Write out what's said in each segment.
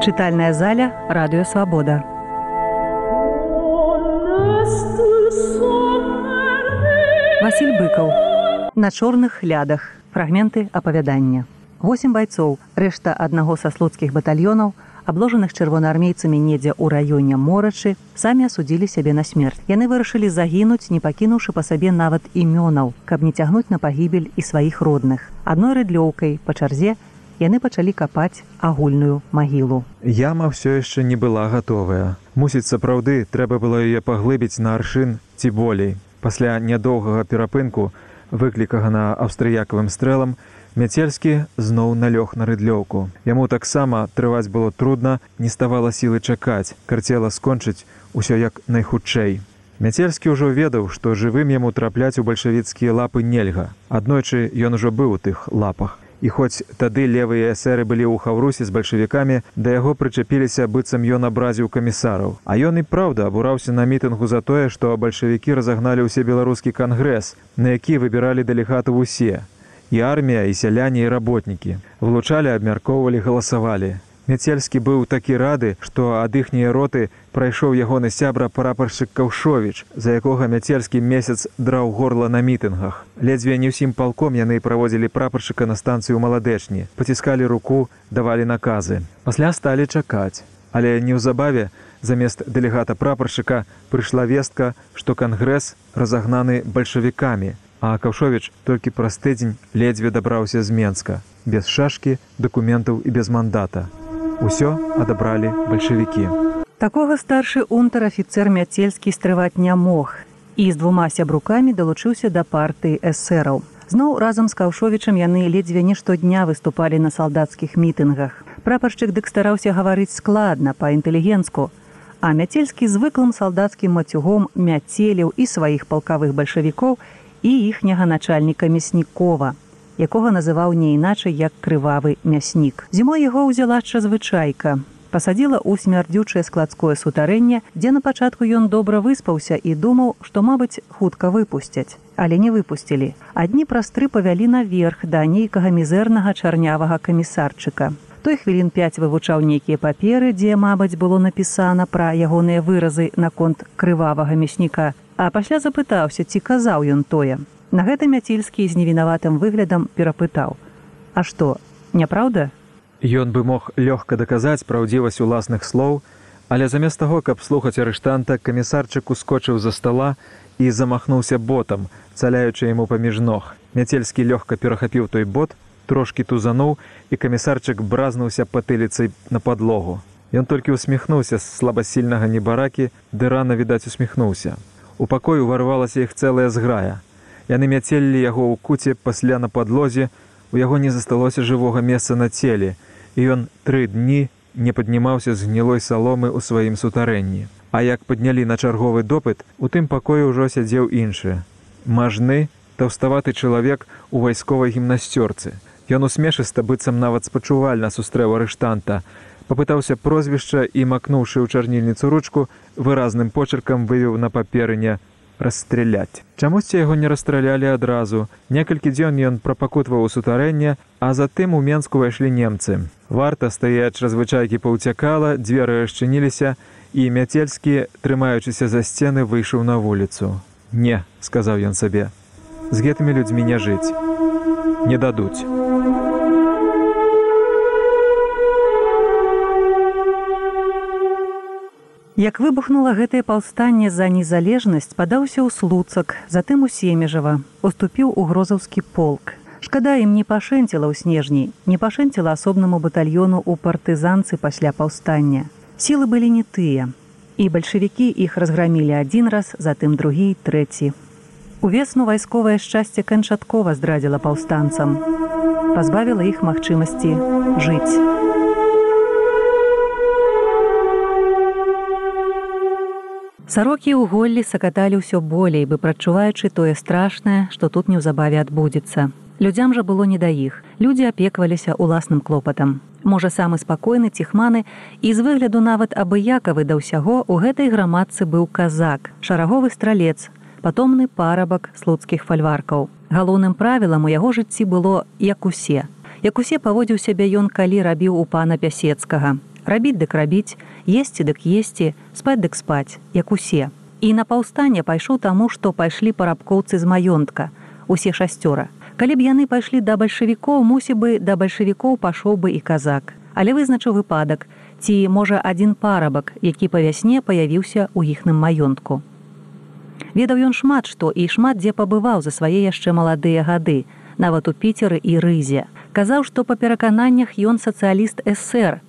Чытальная заля радыёвабода. Васіль быкаў на чорных лядах фрагменты апавядання. Восем байцоў, рэшта аднаго са слуцкіх батальёнаў, абложаных чырвонаармейцамі недзе ў раёне морачы, самі асудзілі сябе на смерць. Яны вырашылі загінуць, не пакінуўшы па сабе нават імёнаў, каб не цягнуць на пагібель і сваіх родных. Адной рыдлёўкай па чарзе яны пачалі капаць агульную магілу. Яма ўсё яшчэ не была гатовая. Мусіць, сапраўды трэба было яе паглыбіць на аршын ці болей. Пасля нядоўгага перапынку, выклікага на аўстрыякавым стрэлам, Мяцельскі зноў налёг на рыдлёўку. Яму таксама трываць было трудна, не ставала сілы чакаць, карцела скончыць усё як найхутчэй. Мяцельскі ўжо ведаў, што жывым яму трапляць у бальшавіцкія лапы нельга. Аднойчы ён ужо быў у тых лапах. І хоць тады левыя эсеры былі ў хаўрусе з бальшавікамі, да яго прычапіліся быццам ён абразіў камісараў. А ён і праўда абураўся на мітынгу за тое, што бальшавікі разагналі ўсе беларускі кангрэс, на які выбіралі дэлегаты в усе і армія і сяляне і работнікі. Вылучалі абмяркоўвалі галасавалі мяцельскі быў такі рады што ад іхняй роты прайшоў ягоны сябра прапаршчык каўшовіч за якога мяцельскі месяц драў горла на мітынгах. Ледзьве не ўсім палком яны праводзілі прапаршчыка на станцыю маладэчні паціскалі руку давалі наказы. Пасля сталі чакаць. Але неўзабаве замест дэлегата прапаршчыка прыйшла вестка што кангрэс разагнаны бальшавікамі а каўшовіч толькі праз тыдзень ледзьве дабраўся з менска без шашкі дакументаў і без мандата усё адабралі бальшавікі. Такога старшы унтэр-афіцэр мяцельскі стрываць не мог і з двума сябрукамі далучыўся да партыі эсэраў. Зноў разам з каўшовічам яны ледзьве не штодня выступалі на салдацкіх мітынгах. Прапаршчык дык стараўся гаварыць складна па-інтэлігенцку а мяцельскі звыклым салдацкім мацюгом мяцеліў і сваіх палкавых бальшавікоў і іхняга начальніка мяснікова, якога называў не іначай як крывавы мяснік. Зімой яго ўзяла чазвычайка. Пасадзіла ў смярдзючае складское сутарэнне, дзе на пачатку ён добра выспаўся і думаў, што, мабыць, хутка выпусцяць, але не выпусцілі. Адні праз тры павялі наверх да нейкага мізэрнага чарнявага камісарчыка. Той хвілін 5 вывучаў нейкія паперы, дзе, мабыць, было напісана пра ягоныя выразы наконт крывавага мясніка а пасля запытаўся ці казаў ён тое на гэта мяцільскі з невінаватым выглядам перапытаў. А што няпраўда? Ён бы мог лёгка даказаць праўдзівасць уласных слоў але замест таго каб слухаць арыштанта камісарчык ускочыў за стола і замахнуўся ботам цаляючы яму паміж ног. Мяцельскі лёгка перахапіў той бот трошки тузануў і камісарчык бразнуўся патыліцай на падлогу. Ён толькі усміхнуўся з слабасільнага небаракі ды рана відаць усміхнуўся. У пакой уварвалася іх цэлая зграя. Яны мяцелілі яго ў куце пасля на падлозе, у яго не засталося жывога месца на целе, і ён тры дні не паднімаўся з гнілой саломы ў сваім сутарэнні. А як паднялі на чарговы допыт, у тым пакоі ўжо сядзеў іншы. Мажны, таўставаты чалавек у вайсковай гімнасцёрцы. Ён усмешыста быццам нават спачувальна сустрэў арыштанта, папытаўся прозвішча і макнуўшы ў чарнільніцу ручку выразным почеркам вывеў на паперыне расстраляць чамусьці яго не расстралялі адразу. Некалькі дзён ён прапакутваў сутарэнне а затым у менску ўвайшлі немцы. Варта стаяць развычайкі паўцякала дзверы расчыніліся і мяцельскі трымаючыся за сцены выйшаў на вуліцу. Не сказаў ён сабе з гэтымі людзьмі не жыць. Не дадуць Як выбухнула гэтае паўстанне за незалежнасць, падаўся ў слуцак, затым у семежава, уступіў у грозаўскі полк. Шкада ім не пашэнціла ў снежні, не пашэнціла асобнаму батальёну ў партызанцы пасля паўстання. Сілы былі не тыя. І бальшавікі іх разграмілі адзін раз, затым другі і трэці. Увесну вайсковае шчасце канчаткова здрадзіла паўстанцам, пазбавіла іх магчымасці жыць. Сарокі ў голлі сакаталі ўсё болей, бы прачуваючы тое страшнае, што тут неўзабаве адбудзецца. Людзям жа было не да іх. Людзі апекваліся ўласным клопатам. Можа, самы спакойны ціхманы і з выгляду нават абыякавы да ўсяго у гэтай грамадцы быў казак, шараговы стралец, патомны парабак слуцкіх фальваркаў. Галоўным правілам у яго жыцці было як усе. Як усе паводзіў сябе ён, калі рабіў у пана пясецкага, рабіць дык рабіць, есці дык есці, спаць дык спаць, як усе. І на паўстанне пайшоў таму, што пайшлі парабкоўцы з маёнтка, усе шасцёра. Калі б яны пайшлі да бальшавікоў, мусі бы да бальшавікоў пашоў бы і казак. Але вызначыў выпадак, ці можа адзін парабак, які па вясне паявіўся ў іхным маёнтку. Ведаў ён шмат што і шмат дзе пабываў за свае яшчэ маладыя гады, нават у піцеры і рызе. Казаў, што па перакананнях ён сацыяліст сСр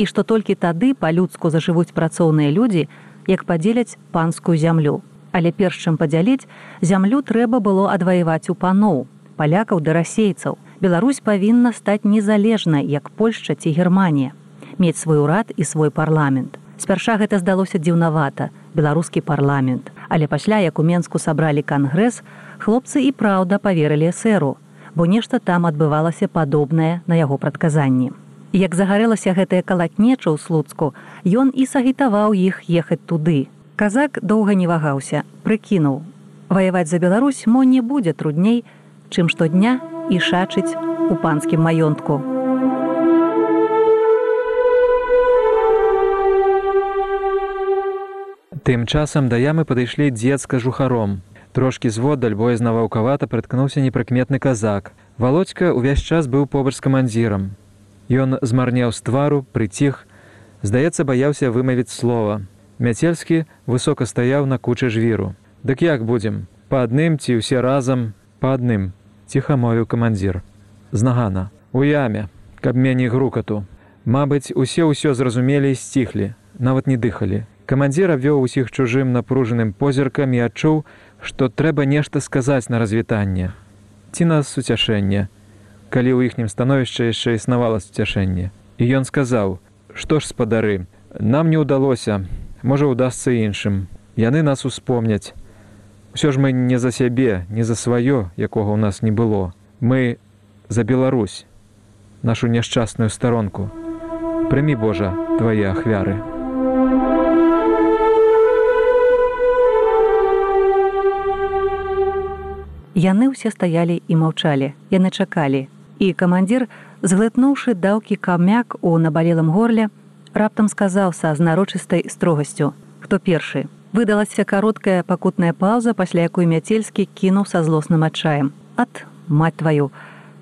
і што толькі тады па-людску зажывуць працоўныя людзі, як падзеляць панскую зямлю. Але перш чым падзяліць, зямлю трэба было адваяваць у паноў, палякаў да расейцаў. Беларусь павінна стаць незалежнай, як Польшча ці Германія, мець свой урад і свой парламент. Спярша гэта здалося дзіўнавата, беларускі парламент. Але пасля, як у Менску сабралі кангрэс, хлопцы і праўда паверылі сэру, бо нешта там адбывалася падобнае на яго прадказанні. Як загарэлася гэтая калатнеча ў слуцку, ён і сагітаваў іх ехаць туды. Казак доўга не вагаўся, прыкінуў. Ваяваць за Беларусь мо не будзе трудней, чым штодня і шачыць у панскім маёнтку. Тым часам да ямы падышлі дзед з кажухаром. Трошкі зводдаль боязна ваўкавата прыткнуўся непрыкметны казак. Володька ўвесь час быў побач з камандзірам. Ён змарнеў з твару, прыціх, здаецца, баяўся вымавіць слова. Мяцельскі высока стаяў на кучы жвіру. Дык як будзем, па адным ці ўсе разам па адным, ціха мовіў камандзір. Знагана, у яме, каб меней грукату. Мабыць, усе ўсё зразумелі і сціхлі, нават не дыхалі. Камандзір абвёў усіх чужым напружаным позіркам і адчуў, што трэба нешта сказаць на развітанне. Ці на суцяшэнне, калі ў іхнім становішча яшчэ існавала суцяшэнне. І ён сказаў: « Што ж спадары, нам не ўдалося, можа ўдасся іншым. Яны нас успомняць. Усё ж мы не за сябе, не за сваё, якога ў нас не было. Мы за Беларусь, нашу няшчасную старонку. Прымі Божа твае ахвяры. Яны ўсе стаялі і маўчалі, яны чакалі. І камандзір, зглытнуўшы даўкі камяк у набалелым горле, раптам сказаў са знарочыстай строгасцю: хто першы. Выдалася кароткая пакутная паўза, пасля якой мяцельскі кінуў са злосным адчаем. Ат, мать тваю,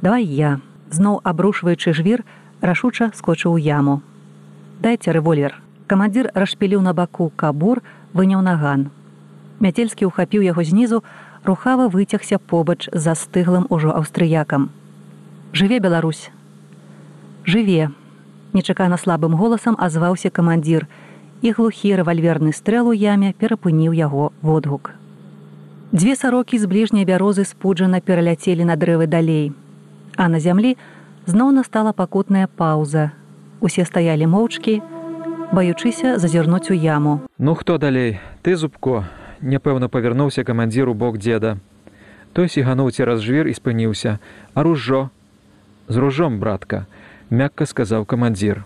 давай я, зноў абрушваючы жвір, рашуча скочыў яму. Дайце рэвольвер. Камандзір расшпіліў на баку кабур, выняў наган. Мяцельскі ўхапіў яго знізу, рухава выцягся побач за стыглым ужо аўстрыякам. Жыве Беларусь. Жыве. Нечакана слабым голасам азваўся камандзір, і глухі рэвальверны стрэл у яме перапыніў яго водгук. Дзве сарокі з бліжняй бярозы спуджана пераляцелі на дрэвы далей. А на зямлі зноў настала пакутная паўза. Усе стаялі моўчкі, баючыся зазірнуць у яму. Ну хто далей, ты зубко, няпэўна павярнуўся камандзіру бок дзеда. Той сігануў цераз жвір і спыніўся, а ружжо з ружом братка, мякка сказаў камандзір.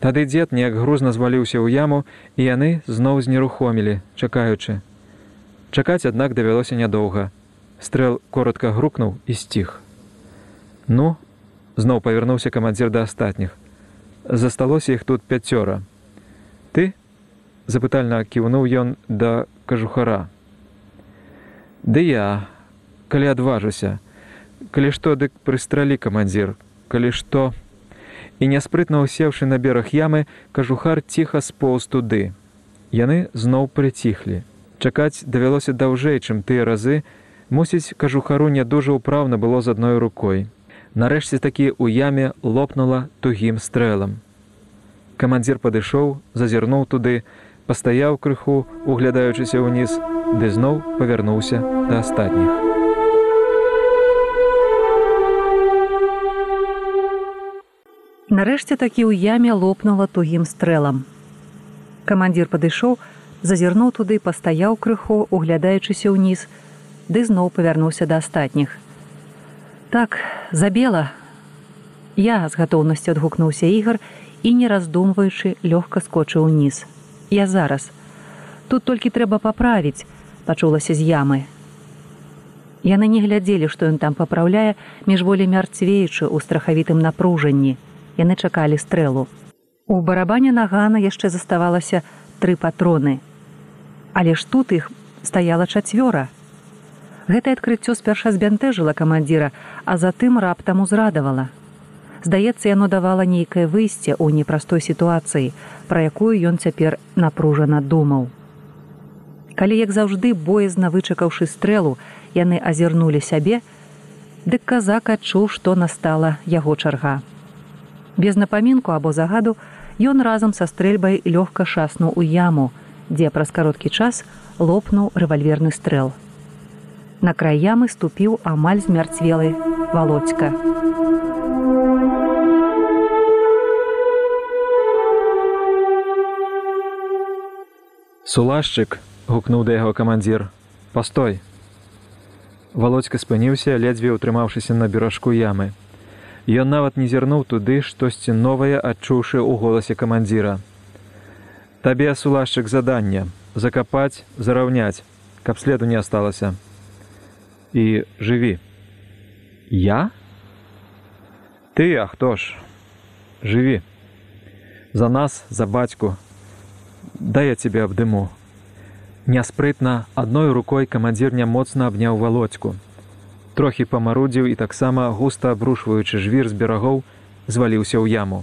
Тады дзед неяк грузна зваліўся ў яму і яны зноў знерухомілі, чакаючы. Чакаць, аднак давялося нядоўга. Стрэл коротко грукнуў і сціх. Ну, зноў павярнуўся камандзір да астатніх. Засталося іх тут пяцёра. Ты запытальна кіўнуў ён да кажухара. Ды я, калі адважуся, калі што дык прыстралі камандзір, калі што і няспрытна ўсеўшы на бераг ямы, кажухар ціха споўз туды. Яны зноў прыціхлі. Чакаць давялося даўжэй, чым тыя разы, мусіць, кажухару не дужа ўпраўна было з адной рукой. Нарэшце такі ў яме лопнула тугім стрэлам. Камандзір падышоў, зазірнуў туды, пастаяў крыху, углядаючыся ўніз, ды зноў павярнуўся да астатніх. Нарэшце такі ў яме лопнула тугім стрэлам. Камандзір падышоў, зазірнуў туды, пастаяў крыху, углядаючыся ўніз, ды зноў павярнуўся да астатніх. Так, забела. Я з гатоўнасцю адгукнуўся ігар і, не раздумваючы, лёгка скочыў уніз я зараз тут толькі трэба паправіць пачулася з ямы яны не глядзелі што ён там папраўляе міжволі мярцвеючы ў страхавітым напружанні яны чакалі стрэлу У барабане нагана яшчэ заставалася тры патроны. Але ж тут іх стаяла чацвёра. Гэтае адкрыццё спярша збянтэжыла камандзіра, а затым раптам узрадавала. Здаецца, яно давала нейкае выйсце ў непростой сітуацыі, пра якую ён цяпер напружана думаў. Калі як заўжды боязна вычакаўшы стрэлу, яны азірнулі сябе, дык казак адчуў, што настала яго чарга. Без напамінку або загаду ён разам са стрэльбай лёгка шаснуў у яму, дзе праз кароткі час лопнуў рэвальверны стрэл. На край ямы ступіў амаль змярцвелы володька. Сулашчык гукнуў да яго камандзір пастой володька спыніўся ледзьве ўтрымаўшыся на беражку ямы Ён нават не зірнуў туды штосьці новае, адчуўшы ў голасе камандзіра. Табе сулашчык задання закапаць, зараўняць, каб следу не асталася. І жыві. Я? Ты, а хто ж? Жыві. За нас, за бацьку. Дай я цябе абдыму. Няспрытна адной рукой камандзір нямоцна абняў валодьку. Трохі памарудзіў і таксама густа абрушваючы жвір з берагоў зваліўся ў яму.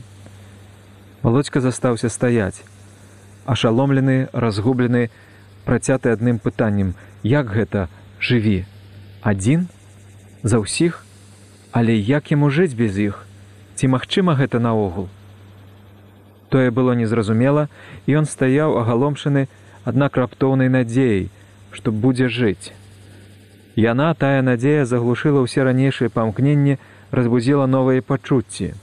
Володька застаўся стаяць. Ашаломлены, разгублены, працяты адным пытаннем: як гэта жыві? Адзін за ўсіх, але як яму жыць без іх? Ці магчыма гэта наогул? Тое было незразумела, і ён стаяў агаломшаны, аднак раптоўнай надзеяй, што будзе жыць. Яна тая надзея заглушыла ўсе ранейшыя памкненні, разбудзіла новыя пачуцці.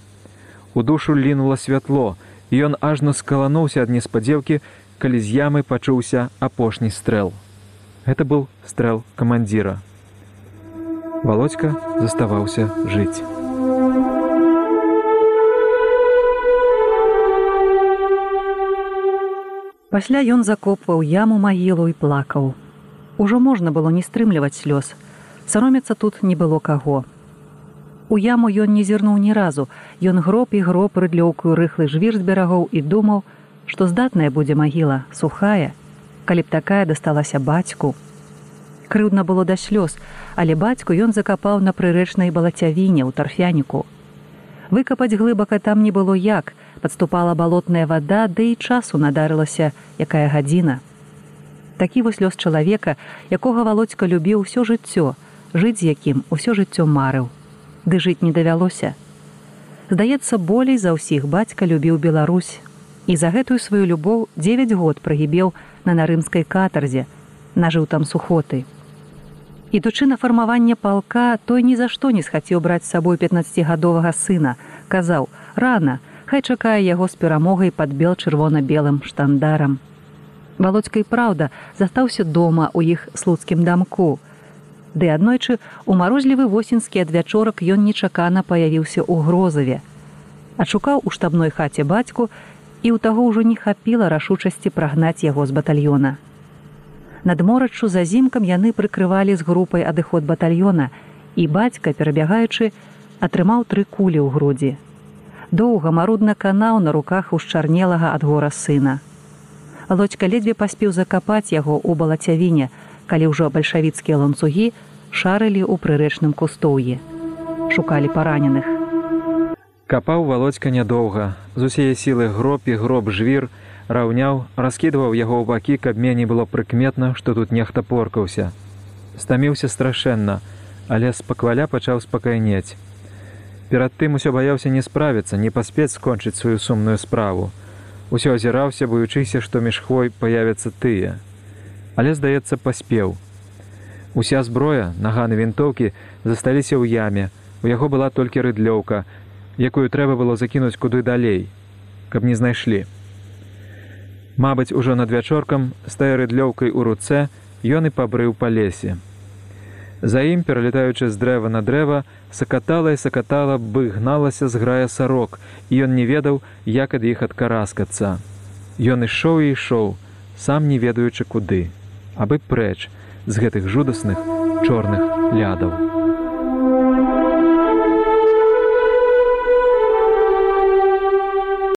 У душу лінула святло, і ён ажно скалануўся ад неспадзеўкі, калі з ямы пачуўся апошні стрэл. Гэта быў стрэл камандзіра. Володька заставаўся жыць. Пасля ён закопваў яму магілу і плакаў. Ужо можна было не стрымліваць слёз. Саромецца тут не было каго. У яму ён не зірнуў ні разу. Ён гроб і гроб рыдлёўкую рыхлы жвір з берагоў і думаў, што здатная будзе магіла, сухая, калі б такая дасталася бацьку. Крыўдна было да слёз, але бацьку ён закапаў на прырэчнай балацявіне ў тарфяніку. Выкапаць глыбака там не было як, падступала балотная вада, ды да і часу надарылася, якая гадзіна. Такі вось лёс чалавека, якога володька любіў усё жыццё, жыць з якім усё жыццё марыў. Ды жыць не давялося. Здаецца, болей за ўсіх бацька любіў Беларусь. І за гэтую сваю любоў 9 год прагібеў на нарымскай катарзе, нажыў там сухоты. Ідучы на фармаванне палка, той ні за што не схацеў браць з сабой 15гадовага сына, казаў: рана, хай чакае яго з перамогай пад бел чырвона-белым штандарам. Володька і праўда застаўся дома ў іх слуцкім дамку. Ды аднойчы у марозлівы восеньскі адвячорак ён нечакана паявіўся ў грозаве. Адшукаў у штабной хаце бацьку і ў таго ўжо не хапіла рашучасці прагнаць яго з батальёна. Над мораччу за зімкам яны прыкрывалі з групай адыход батальёна, і бацька, перабягаючы, атрымаў тры кулі ў грудзі доўга марудна канаў на руках ушчарнелага ад гора сына. Лодзька ледзьве паспеў закапаць яго ў балацявіне, калі ўжо бальшавіцкія ланцугі шарылі ў прырэчным кустоўі. Шукалі параненых. Капаў володька нядоўга, з усее сілы гроб і гроб жвір, раўняў, раскідваў яго ў бакі, каб меней было прыкметна, што тут нехта поркаўся. Стаміўся страшэнна, але спакваля пачаў спакайнець. Перад тым усё баяўся не справіцца, не паспець скончыць сваю сумную справу. Усё азіраўся, боючыся, што між хвой паявяцца тыя. Але, здаецца, паспеў. Уся зброя, наганы вінтоўкі засталіся ў яме. У яго была толькі рыдлёўка, якую трэба было закінуць куды далей, каб не знайшлі. Мабыць, ужо над вячоркам, стае рыдлёўкай у руцэ, ён і пабрыў па лесе. За ім, пералетаючы з дрэва на дрэва, сакатала і сакатала бы гналася з грая сарок, і ён не ведаў, як ад іх адкараскацца. Ён ішоў і ішоў, сам не ведаючы куды, абы прэч з гэтых жудасных чорных лядаў.